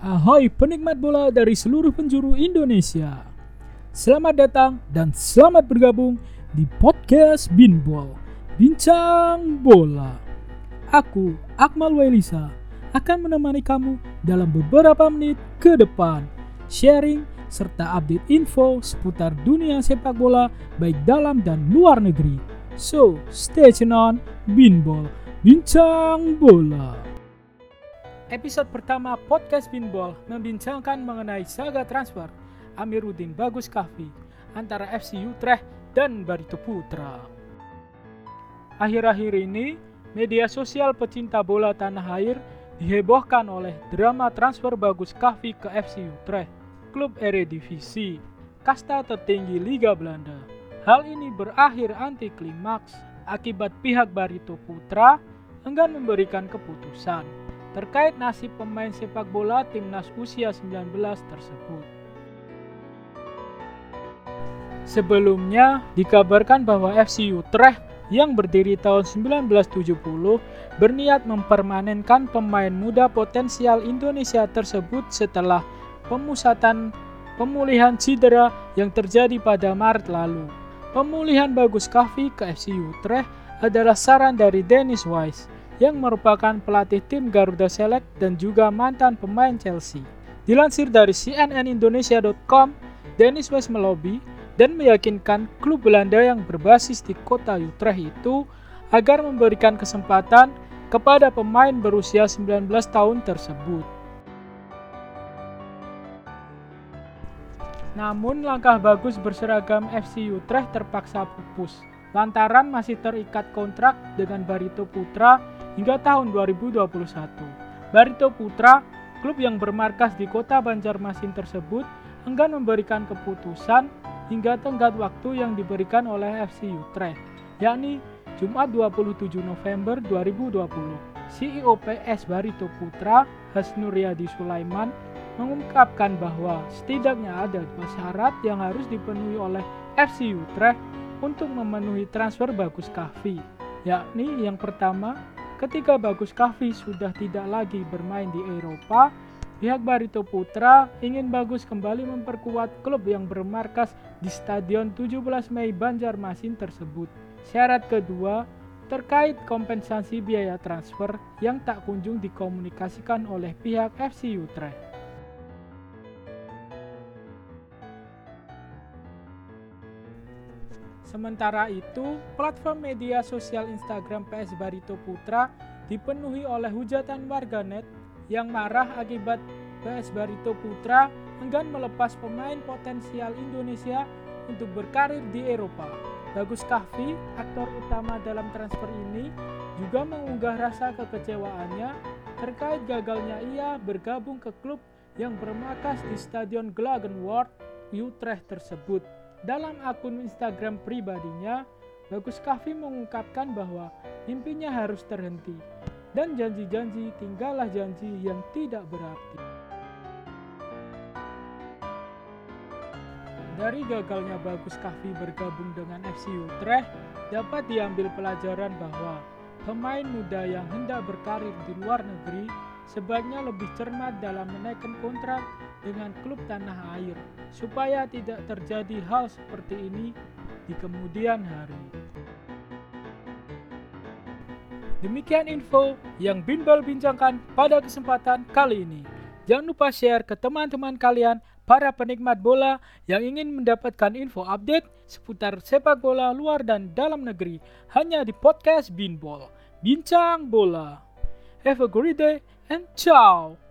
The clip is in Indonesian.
Ahoy penikmat bola dari seluruh penjuru Indonesia. Selamat datang dan selamat bergabung di podcast Binbol, Bincang Bola. Aku, Akmal Wailisa, akan menemani kamu dalam beberapa menit ke depan, sharing serta update info seputar dunia sepak bola baik dalam dan luar negeri. So, stay tune on Binbol, Bincang Bola. Episode pertama podcast Pinball membincangkan mengenai saga transfer Amiruddin Bagus Kahvi antara FC Utrecht dan Barito Putra. Akhir-akhir ini, media sosial pecinta bola tanah air dihebohkan oleh drama transfer Bagus Kahvi ke FC Utrecht, klub Eredivisie, kasta tertinggi Liga Belanda. Hal ini berakhir anti klimaks akibat pihak Barito Putra enggan memberikan keputusan terkait nasib pemain sepak bola timnas usia 19 tersebut. Sebelumnya, dikabarkan bahwa FC Utrecht yang berdiri tahun 1970 berniat mempermanenkan pemain muda potensial Indonesia tersebut setelah pemusatan pemulihan cedera yang terjadi pada Maret lalu. Pemulihan Bagus Kahvi ke FC Utrecht adalah saran dari Dennis Wise yang merupakan pelatih tim Garuda Select dan juga mantan pemain Chelsea. Dilansir dari cnnindonesia.com, Dennis West melobi dan meyakinkan klub Belanda yang berbasis di kota Utrecht itu agar memberikan kesempatan kepada pemain berusia 19 tahun tersebut. Namun langkah bagus berseragam FC Utrecht terpaksa pupus lantaran masih terikat kontrak dengan Barito Putra hingga tahun 2021. Barito Putra, klub yang bermarkas di kota Banjarmasin tersebut, enggan memberikan keputusan hingga tenggat waktu yang diberikan oleh FC Utrecht, yakni Jumat 27 November 2020. CEO PS Barito Putra, Hasnuryadi Sulaiman, mengungkapkan bahwa setidaknya ada dua syarat yang harus dipenuhi oleh FC Utrecht untuk memenuhi transfer Bagus Kahvi, yakni yang pertama Ketika Bagus Kahvi sudah tidak lagi bermain di Eropa, pihak Barito Putra ingin Bagus kembali memperkuat klub yang bermarkas di Stadion 17 Mei Banjarmasin tersebut. Syarat kedua, terkait kompensasi biaya transfer yang tak kunjung dikomunikasikan oleh pihak FC Utrecht. Sementara itu, platform media sosial Instagram PS Barito Putra dipenuhi oleh hujatan warganet yang marah akibat PS Barito Putra enggan melepas pemain potensial Indonesia untuk berkarir di Eropa. Bagus Kahvi, aktor utama dalam transfer ini, juga mengunggah rasa kekecewaannya terkait gagalnya ia bergabung ke klub yang bermarkas di Stadion Glagenwart, Utrecht tersebut. Dalam akun Instagram pribadinya, Bagus Kahvi mengungkapkan bahwa mimpinya harus terhenti dan janji-janji tinggallah janji yang tidak berarti. Dari gagalnya Bagus Kahvi bergabung dengan FC Utrecht, dapat diambil pelajaran bahwa pemain muda yang hendak berkarir di luar negeri sebaiknya lebih cermat dalam menaikkan kontrak dengan klub tanah air supaya tidak terjadi hal seperti ini di kemudian hari. Demikian info yang Binbal bincangkan pada kesempatan kali ini. Jangan lupa share ke teman-teman kalian para penikmat bola yang ingin mendapatkan info update seputar sepak bola luar dan dalam negeri hanya di podcast Binbol. Bincang Bola. Have a great day and ciao!